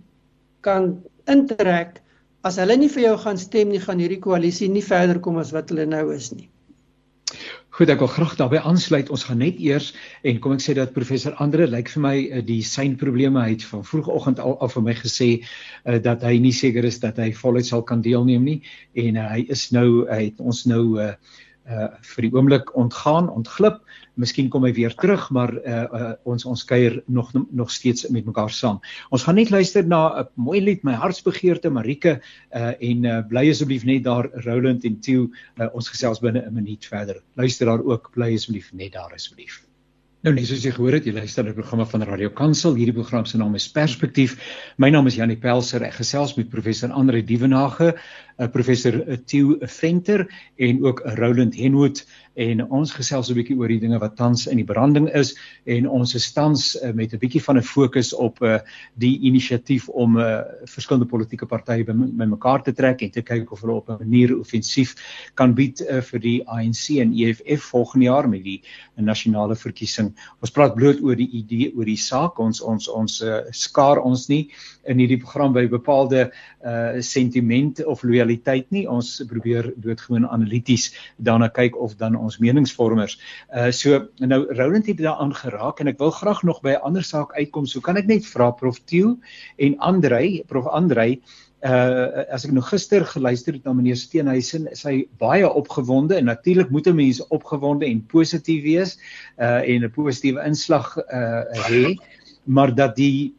kan intrek. As hulle nie vir jou gaan stem nie, gaan hierdie koalisie nie verder kom as wat hulle nou is nie. Goed, ek wil graag daarbey aansluit. Ons gaan net eers en kom ek sê dat professor Andre lyk vir my uh, die syn probleme het van vroegoggend al af vir my gesê uh, dat hy nie seker is dat hy voluit sal kan deelneem nie en uh, hy is nou hy het ons nou uh, uh vir die oomblik ontgaan, ontglip. Miskien kom hy weer terug, maar uh, uh ons ons kuier nog nog steeds met mekaar saam. Ons gaan net luister na 'n mooi lied, My hartsbegeerte Marike uh en uh bly asseblief net daar Roland en Tieu uh, ons gesels binne 'n minuut verder. Luister daar ook, bly asseblief net daar asseblief. Nou nee, soos jy gehoor het, jy luister na die programme van Radio Kansel. Hierdie program se naam is Perspektief. My naam is Janie Pelser. Ek gesels met professor Andre Dievenage, uh, professor Theo Venter en ook Roland Henwood en ons gesels 'n bietjie oor die dinge wat tans in die branding is en ons is tans uh, met 'n bietjie van 'n fokus op uh, die inisiatief om uh, verskillende politieke partye bymekaar te trek en te kyk of hulle op 'n manier offensief kan bied uh, vir die ANC en EFF volgende jaar met die nasionale verkiesing. Ons praat bloot oor die idee oor die saak. Ons ons ons uh, skaar ons nie in hierdie program by bepaalde uh sentiment of loyaliteit nie. Ons probeer doodgewoon analities daarna kyk of dan ons meningsvormers. Uh so nou Roland het daaraan geraak en ek wil graag nog by 'n ander saak uitkom. So kan ek net vra Prof Tieu en Andrei, Prof Andrei Uh as ek nou gister geluister het na meneer Steenhuisen, is hy baie opgewonde en natuurlik moet 'n mens opgewonde en positief wees uh en 'n positiewe inslag uh hê, maar dat die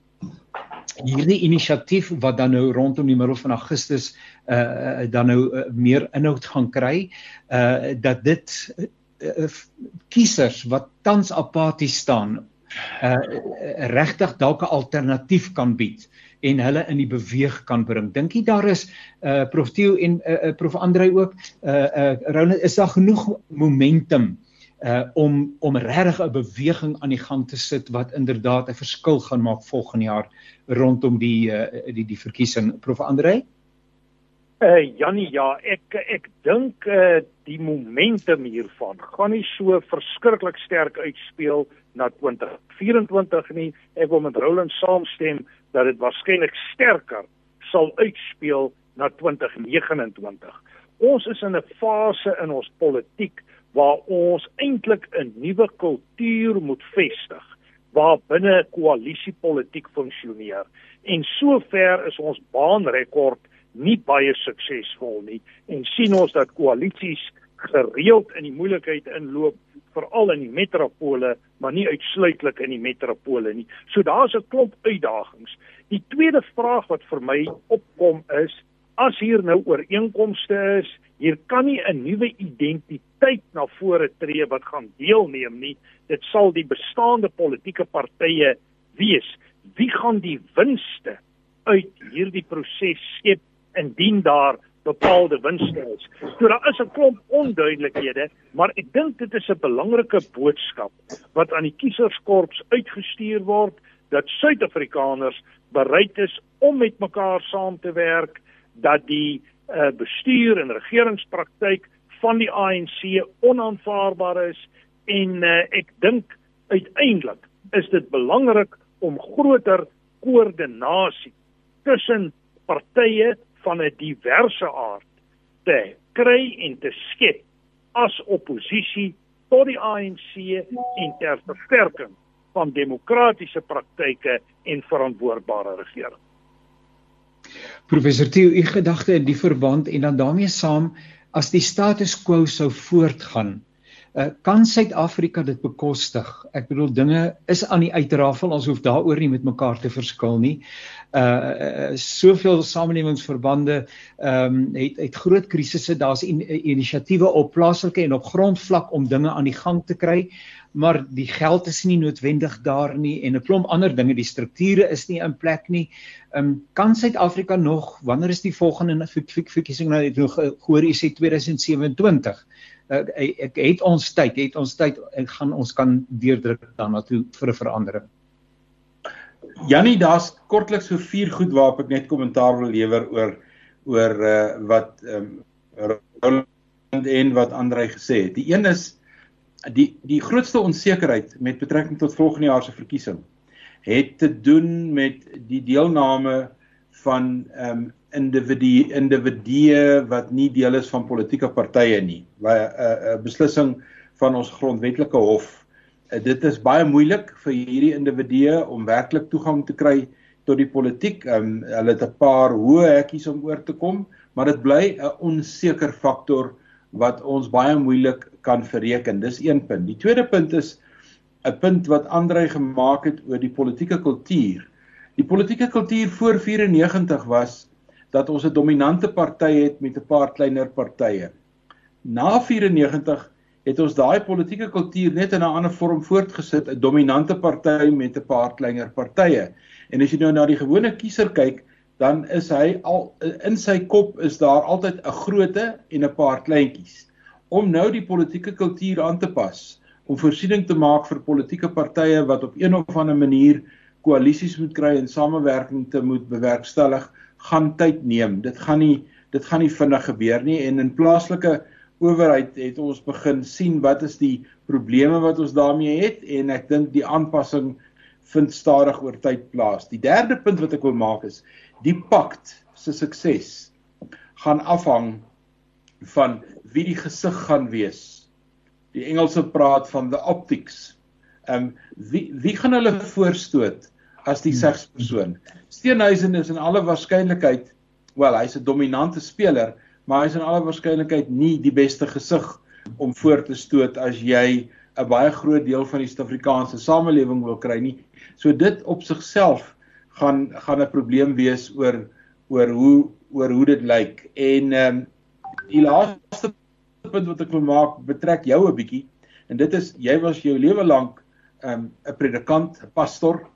hierdie inisiatief wat dan nou rondom die middel van Augustus uh dan nou uh, meer inhoud gaan kry uh dat dit uh, kiesers wat tans apaties staan uh regtig dalk 'n alternatief kan bied en hulle in die beweeg kan bring. Dink jy daar is uh Prof Theo en uh, Prof Andrei ook uh uh Ronald is daar genoeg momentum uh om om regtig 'n beweging aan die gang te sit wat inderdaad 'n verskil gaan maak volgende jaar rondom die uh die die verkiesing Prof Andrei? Uh Jannie ja, ek ek dink uh die momentum hiervan gaan nie so verskriklik sterk uitspeel na 2024 nie. Ek wil met Roland saamstem dat dit waarskynlik sterker sal uitspeel na 2029. Ons is in 'n fase in ons politiek waar ons eintlik 'n nuwe kultuur moet vestig waar binne koalisiepolitiek funksioneer. En sover is ons baanrekord nie baie suksesvol nie en sien ons dat koalisies gereeld in die moeilikheid inloop veral in die metropole maar nie uitsluitlik in die metropole nie. So daar's 'n klomp uitdagings. Die tweede vraag wat vir my opkom is as hier nou ooreenkomste is, hier kan nie 'n nuwe identiteit na vore tree wat gaan deelneem nie. Dit sal die bestaande politieke partye wees. Wie gaan die winste uit hierdie proses skep indien daar bepaalde winste is. So daar is 'n klomp onduidelikhede, maar ek dink dit is 'n belangrike boodskap wat aan die kieserskorps uitgestuur word dat Suid-Afrikaners bereid is om met mekaar saam te werk dat die uh, bestuur en regeringspraktyk van die ANC onaanvaarbaar is en uh, ek dink uiteindelik is dit belangrik om groter koördinasie tussen partye van 'n diverse aard te kry en te skep as oppositie tot die ANC en ter versterking van demokratiese praktyke en verantwoordbare regering. Professor Theo, u gedagte in die verband en dan daarmee saam as die status quo sou voortgaan, uh, kan Suid-Afrika dit bekostig? Ek bedoel dinge is aan die uitrafel, ons hoef daaroor nie met mekaar te verskil nie. Uh soveel samelewingsverbande ehm um, het het groot krisisse, daar's in, inisiatiewe op plaaslike en op grondvlak om dinge aan die gang te kry maar die geld is nie noodwendig daar nie en 'n klomp ander dinge die strukture is nie in plek nie. Ehm um, kan Suid-Afrika nog wanneer is die volgende verkiesing nou het nog gehoor u sê 2027. Uh, ek het ons tyd, het ons tyd en gaan ons kan deurdruk daarna toe vir 'n verandering. Jannie, daar's kortliks so vier goed waarop ek net kommentaar wil lewer oor oor uh, wat ehm um, en wat Andrei gesê het. Die een is die die grootste onsekerheid met betrekking tot volgende jaar se verkiesing het te doen met die deelname van ehm um, individue individue wat nie deel is van politieke partye nie. 'n uh, uh, beslissing van ons grondwetlike hof. Uh, dit is baie moeilik vir hierdie individue om werklik toegang te kry tot die politiek. Ehm um, hulle het 'n paar hoë hekkies om oor te kom, maar dit bly 'n onseker faktor wat ons baie moeilik kan verreken. Dis een punt. Die tweede punt is 'n punt wat Andrei gemaak het oor die politieke kultuur. Die politieke kultuur voor 94 was dat ons 'n dominante party het met 'n paar kleiner partye. Na 94 het ons daai politieke kultuur net in 'n ander vorm voortgesit, 'n dominante party met 'n paar kleiner partye. En as jy nou na die gewone kiezer kyk, dan is hy al in sy kop is daar altyd 'n groote en 'n paar kleintjies. Om nou die politieke kultuur aan te pas, om voorsiening te maak vir politieke partye wat op een of ander manier koalisies moet kry en samewerking te moet bewerkstellig, gaan tyd neem. Dit gaan nie dit gaan nie vinnig gebeur nie en in plaaslike owerheid het ons begin sien wat is die probleme wat ons daarmee het en ek dink die aanpassing vind stadig oor tyd plaas. Die derde punt wat ek wil maak is die pakt se sukses gaan afhang van wie die gesig gaan wees die Engelse praat van the optics. Ehm um, wie wie gaan hulle voorstoot as die hmm. segspersoon? Steenhuisen is in alle waarskynlikheid, wel, hy's 'n dominante speler, maar hy's in alle waarskynlikheid nie die beste gesig om voor te stoot as jy 'n baie groot deel van die Suid-Afrikaanse samelewing wil kry nie. So dit op sigself gaan gaan 'n probleem wees oor oor hoe oor hoe dit lyk. En ehm um, die laaste punt wat ek wil maak betrek jou 'n bietjie en dit is jy was jou lewe lank 'n um, 'n predikant, 'n pastor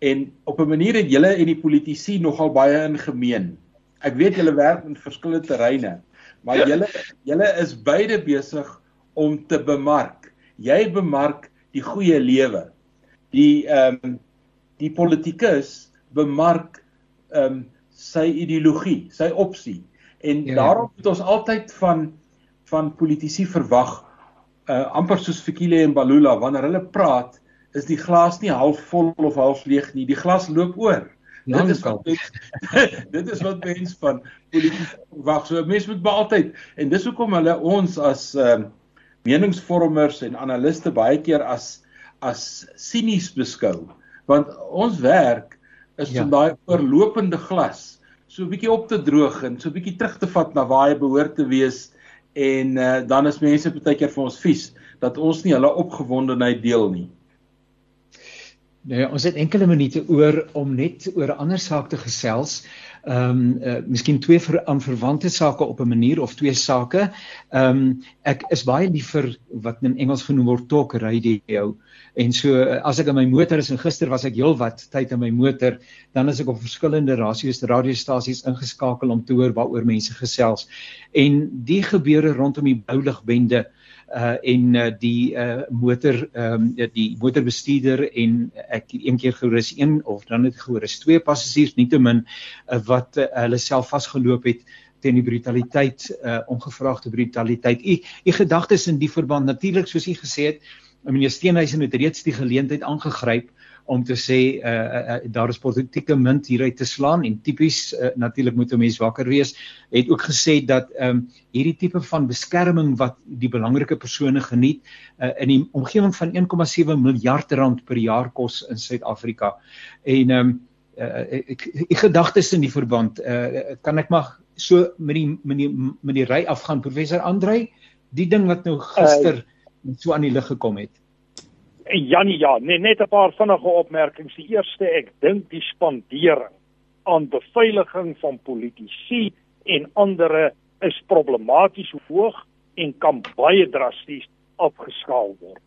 en op 'n manier het julle en die politici nogal baie in gemeen. Ek weet julle werk in verskillende terreine, maar julle julle is beide besig om te bemark. Jy bemark die goeie lewe. Die ehm um, die politikus bemark ehm um, sy ideologie, sy opsie. En ja. daarom moet ons altyd van van politici verwag uh amper soos Fikile en Balula wanneer hulle praat is die glas nie half vol of half leeg nie. Die glas loop oor. Dit is wat dit is wat mens van politici verwag. So mense moet baie altyd en dis hoekom hulle ons as uh meningsvormers en analiste baie keer as as sinies beskou. Want ons werk is ja. om daai oorlopende glas so 'n bietjie op te droog en so 'n bietjie terug te vat na waar hy behoort te wees en uh, dan is mense baie keer vir ons vies dat ons nie hulle opgewondenheid deel nie. Nou ja, ons het enkele minute oor om net oor 'n ander saak te gesels. Ehm um, uh, miskien twee ver, aan verwante sake op 'n manier of twee sake. Ehm um, ek is baie lief vir wat in Engels genoem word talk radio. En so as ek in my motor is en gister was ek heelwat tyd in my motor, dan is ek op verskillende rasios radiostasies ingeskakel om te hoor waaroor mense gesels. En die gebeure rondom die bouligbende uh en uh, die uh motor ehm um, die motorbestuurder en ek een keer gerus een of dan het gerus twee passasiers nietemin uh, wat uh, hulle self vasgeloop het teen die brutaliteit uh ongevraagde brutaliteit. U u gedagtes in die verband natuurlik soos u gesê het meneer Steenhuisen het reeds die geleentheid aangegryp om te sê uh, uh, daar is politieke munt hieruit te slaan en tipies uh, natuurlik moet 'n mens wakker wees het ook gesê dat um hierdie tipe van beskerming wat die belangrike persone geniet uh, in die omgewing van 1,7 miljard rand per jaar kos in Suid-Afrika. En um uh, ek ek gedagtes in die verband uh, kan ek maar so met die met die met die ry afgaan professor Andrei? Die ding wat nou gister uh, so aan die lig gekom het? Janie ja, net net 'n paar vinnige opmerkings. Die eerste, ek dink die spandering aan beveiliging van politici en ander is problematies hoog en kan baie drasties afgeskaal word.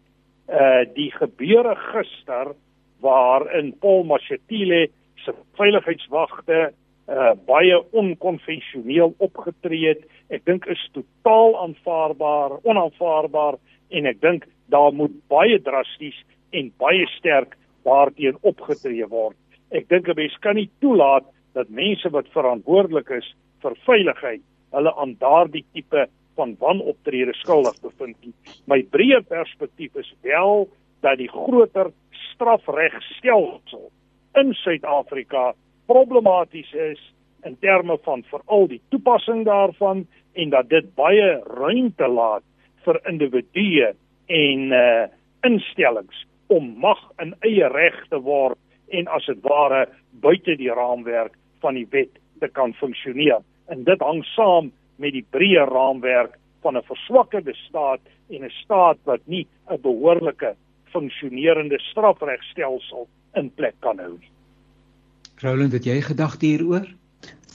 Uh die gebeure gister waarin Paul Mashatile se veiligheidswagte uh baie onkonvensioneel opgetree het, ek dink is totaal aanvaarbaar, onaanvaarbaar en ek dink daar moet baie drasties en baie sterk daarteen opgetree word. Ek dink 'n mens kan nie toelaat dat mense wat verantwoordelik is vir veiligheid hulle aan daardie tipe van wanoptrede skuldig bevind nie. My breë perspektief is wel dat die groter strafregstelsel in Suid-Afrika problematies is in terme van veral die toepassing daarvan en dat dit baie ruimte laat vir individue en uh instellings om mag in eie reg te word en as dit ware buite die raamwerk van die wet te kan funksioneer. En dit hang saam met die breë raamwerk van 'n verswakkerde staat en 'n staat wat nie 'n behoorlike funksionerende strafregstelsel in plek kan hou nie. Roland, het jy gedagte hieroor?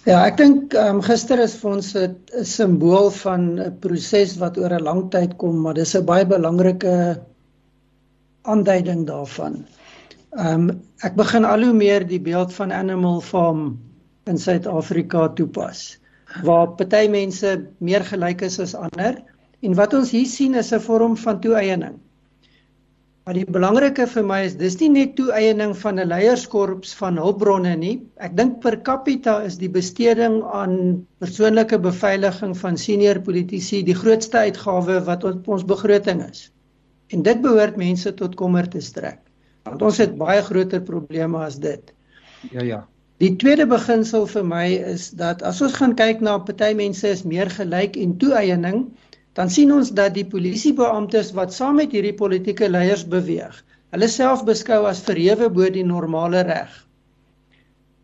Ja, ek dink um, gister is vir ons 'n simbool van 'n proses wat oor 'n lang tyd kom, maar dis 'n baie belangrike aanduiding daarvan. Ehm um, ek begin al hoe meer die beeld van Animal Farm in Suid-Afrika toepas waar party mense meer gelyk is as ander en wat ons hier sien is 'n vorm van toeëning. Maar die belangrike vir my is dis nie net toeëning van 'n leierskorps van hulpbronne nie. Ek dink per capita is die besteding aan persoonlike beveiliging van senior politici die grootste uitgawe wat op ons begroting is. En dit behoort mense tot kommer te strek. Want ons het baie groter probleme as dit. Ja ja. Die tweede beginsel vir my is dat as ons gaan kyk na party mense is meer gelyk en toeëning, dan sien ons dat die polisiebeamptes wat saam met hierdie politieke leiers beweeg, hulle self beskou as verhewe bo die normale reg.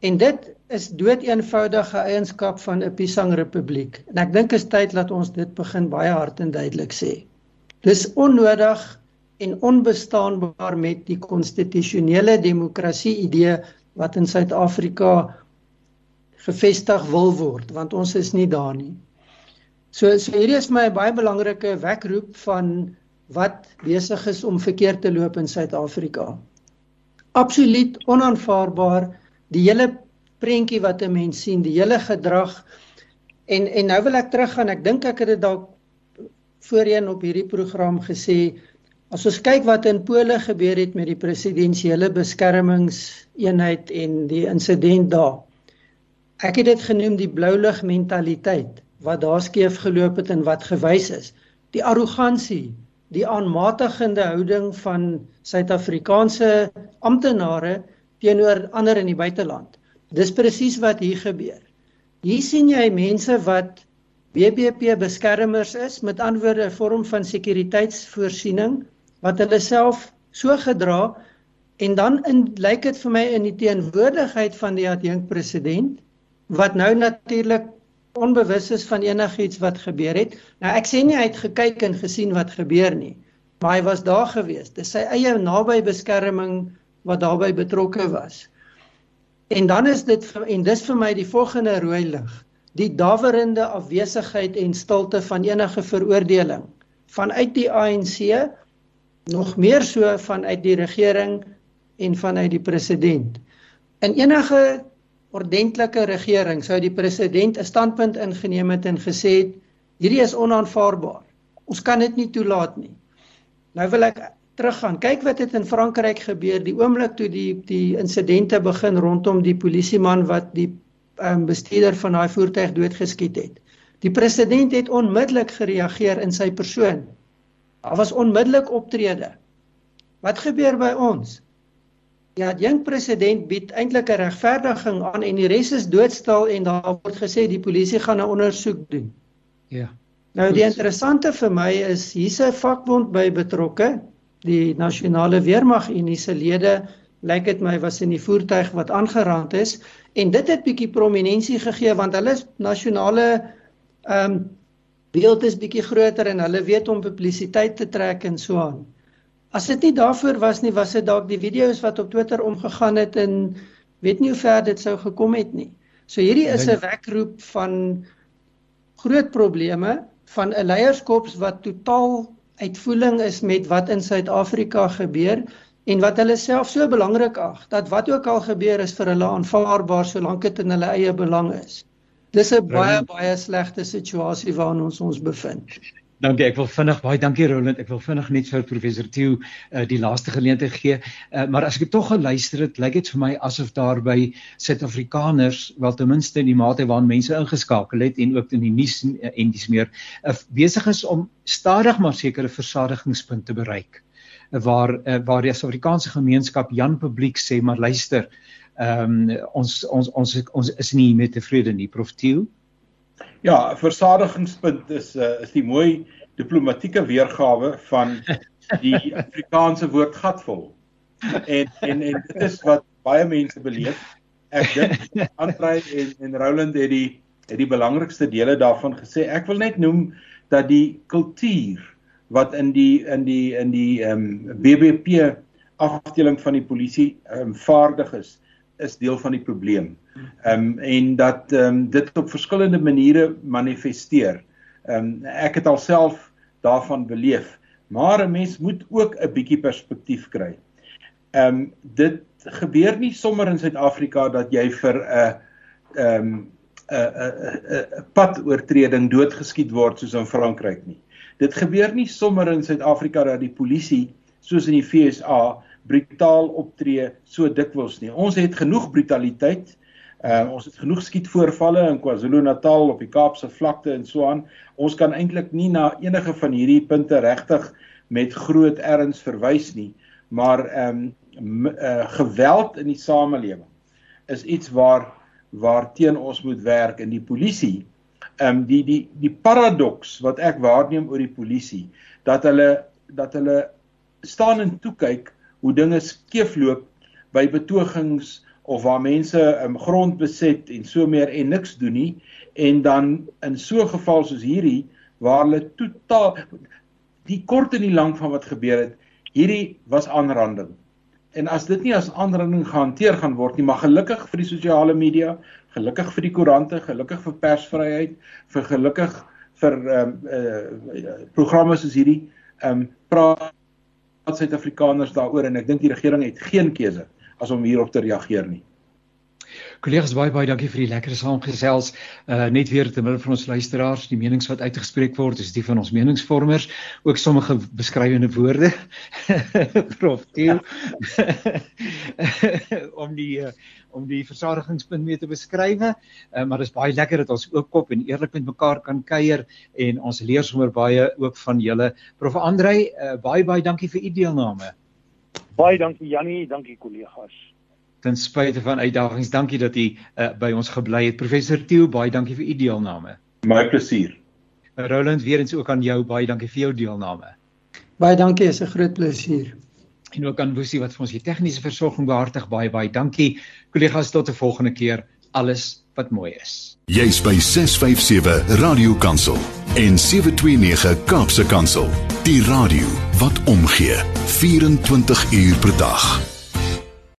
En dit is dood eenvoudige eienskap van 'n Pisang Republiek. En ek dink is tyd dat ons dit begin baie hard en duidelik sê. Dis onnodig en onbestaanbaar met die konstitusionele demokrasie idee wat in Suid-Afrika gevestig wil word, want ons is nie daar nie. So so hierdie is my baie belangrike wekroep van wat besig is om verkeerd te loop in Suid-Afrika. Absoluut onaanvaarbaar die hele prentjie wat 'n mens sien, die hele gedrag en en nou wil ek teruggaan. Ek dink ek het dit dalk voorheen op hierdie program gesê. As ons kyk wat in Pole gebeur het met die presidensiële beskermingseenheid en die insident daar. Ek het dit genoem die blou lig mentaliteit wat daar skeef geloop het en wat gewys is. Die arrogansie, die aanmatigende houding van Suid-Afrikaanse amptenare teenoor ander in die buiteland. Dis presies wat hier gebeur. Hier sien jy mense wat BBP beskermers is, met antwoorde 'n vorm van sekuriteitsvoorsiening wat hulle self so gedra en dan in lyk dit vir my in die teenwoordigheid van die adjunk president wat nou natuurlik onbewus is van enigiets wat gebeur het. Nou ek sê nie hy het gekyk en gesien wat gebeur nie, maar hy was daar gewees. Dis sy eie naby beskerming wat daarbey betrokke was. En dan is dit en dis vir my die volgende rooi lig, die dawerende afwesigheid en stilte van enige veroordeling vanuit die ANC, nog meer so vanuit die regering en vanuit die president. In enige ordentlike regering sou die president 'n standpunt ingeneem het en gesê het hierdie is onaanvaarbaar. Ons kan dit nie toelaat nie. Nou wil ek teruggaan. Kyk wat het in Frankryk gebeur die oomblik toe die die insidente begin rondom die polisieman wat die um, bestuurder van daai voertuig doodgeskiet het. Die president het onmiddellik gereageer in sy persoon. Daar was onmiddellik optrede. Wat gebeur by ons? Ja, die jong president bied eintlik 'n regverdiging aan en die res is doodstil en daar word gesê die polisie gaan 'n ondersoek doen. Ja. Nou die interessante vir my is hier's 'n vakbond by betrokke, die Nasionale Weermag Unie se lede lyk dit my was in die voertuig wat aangeraand is en dit het bietjie prominensie gegee want hulle nasionale ehm um, beeld is bietjie groter en hulle weet om publisiteit te trek en so aan. As dit nie daarvoor was nie, was dit dalk die video's wat op Twitter omgegaan het en weet nie hoe ver dit sou gekom het nie. So hierdie is 'n wekroep van groot probleme van 'n leierskops wat totaal uitvoering is met wat in Suid-Afrika gebeur en wat hulle self so belangrik ag dat wat ook al gebeur is vir hulle aanvaarbaar solank dit in hulle eie belang is. Dis 'n baie baie slegte situasie waarin ons ons bevind. Dankie. Ek wil vinnig baie dankie Roland. Ek wil vinnig net vir professor Tieu uh, die laaste geleentheid gee. Uh, maar as ek toch geluister het, lyk dit vir my asof daar by Suid-Afrikaners, wel ten minste in die mate waarin mense ingeskakel het en ook in die nuus en, uh, en dis meer, uh, besig is om stadig maar sekere versadigingspunte bereik. Uh, waar uh, waar die Suid-Afrikaanse gemeenskap Jan publiek sê maar luister, ehm um, ons ons ons ons is nie met tevrede nie, Prof Tieu. Ja, versadigingspunt is uh, is die mooi diplomatieke weergawe van die Afrikaanse woord gatvol. En en en dit is wat baie mense beleef. Ek dink Andrei en en Roland het die het die belangrikste dele daarvan gesê. Ek wil net noem dat die kultuur wat in die in die in die ehm um, BBP afdeling van die polisie ehm um, vaardig is is deel van die probleem. Ehm um, en dat ehm um, dit op verskillende maniere manifesteer. Ehm um, ek het alself daarvan beleef, maar 'n mens moet ook 'n bietjie perspektief kry. Ehm um, dit gebeur nie sommer in Suid-Afrika dat jy vir 'n ehm 'n 'n padoortreding doodgeskiet word soos in Frankryk nie. Dit gebeur nie sommer in Suid-Afrika dat die polisie soos in die FSA brutaal optree so dikwels nie. Ons het genoeg brutaliteit. Uh ons het genoeg skietvoorvalle in KwaZulu-Natal op die Kaapse vlakte en so aan. Ons kan eintlik nie na enige van hierdie punte regtig met groot erns verwys nie, maar ehm um, uh, geweld in die samelewing is iets waar waar teen ons moet werk en die polisie ehm um, die die die paradoks wat ek waarneem oor die polisie dat hulle dat hulle staan en toe kyk hoe dinge skeefloop by betogings of waar mense um, grond beset en so meer en niks doen nie en dan in so 'n geval soos hierdie waar hulle totaal die kort en die lank van wat gebeur het hierdie was aanranding. En as dit nie as aanranding gehanteer gaan word nie maar gelukkig vir die sosiale media gelukkig vir die koerante gelukkig vir persvryheid vir gelukkig vir ehm um, uh, programme soos hierdie ehm um, praat Suid-Afrikaners daaroor en ek dink die regering het geen keuse as om hierop te reageer nie. Kollegas baie baie dankie vir die lekker saamgesels. Uh net weer te midde van ons luisteraars, die menings wat uitgespreek word is die van ons meningsvormers, ook sommige beskrywende woorde. Prof Tieu. om die uh, om die versadigingspunt mee te beskryf. Uh, maar dit is baie lekker dat ons ook kop en eerlik met mekaar kan kuier en ons leer sommer baie ook van julle. Prof Andrei, uh, baie baie dankie vir u deelname. Baie dankie Jannie, dankie kollegas. Ten spyte van uitdagings, dankie dat u uh, by ons gebly het. Professor Tieu, baie dankie vir u deelname. My plesier. Roland, weer eens ook aan jou, baie dankie vir jou deelname. Baie dankie, is 'n groot plesier. En ook aan Woesie wat vir ons die tegniese versorging behartig. Baie baie dankie. Kollegas tot 'n volgende keer. Alles wat mooi is. Jy's by 657 radio kansel en 729 kaapse kansel. Die radio wat omgee. 24 uur per dag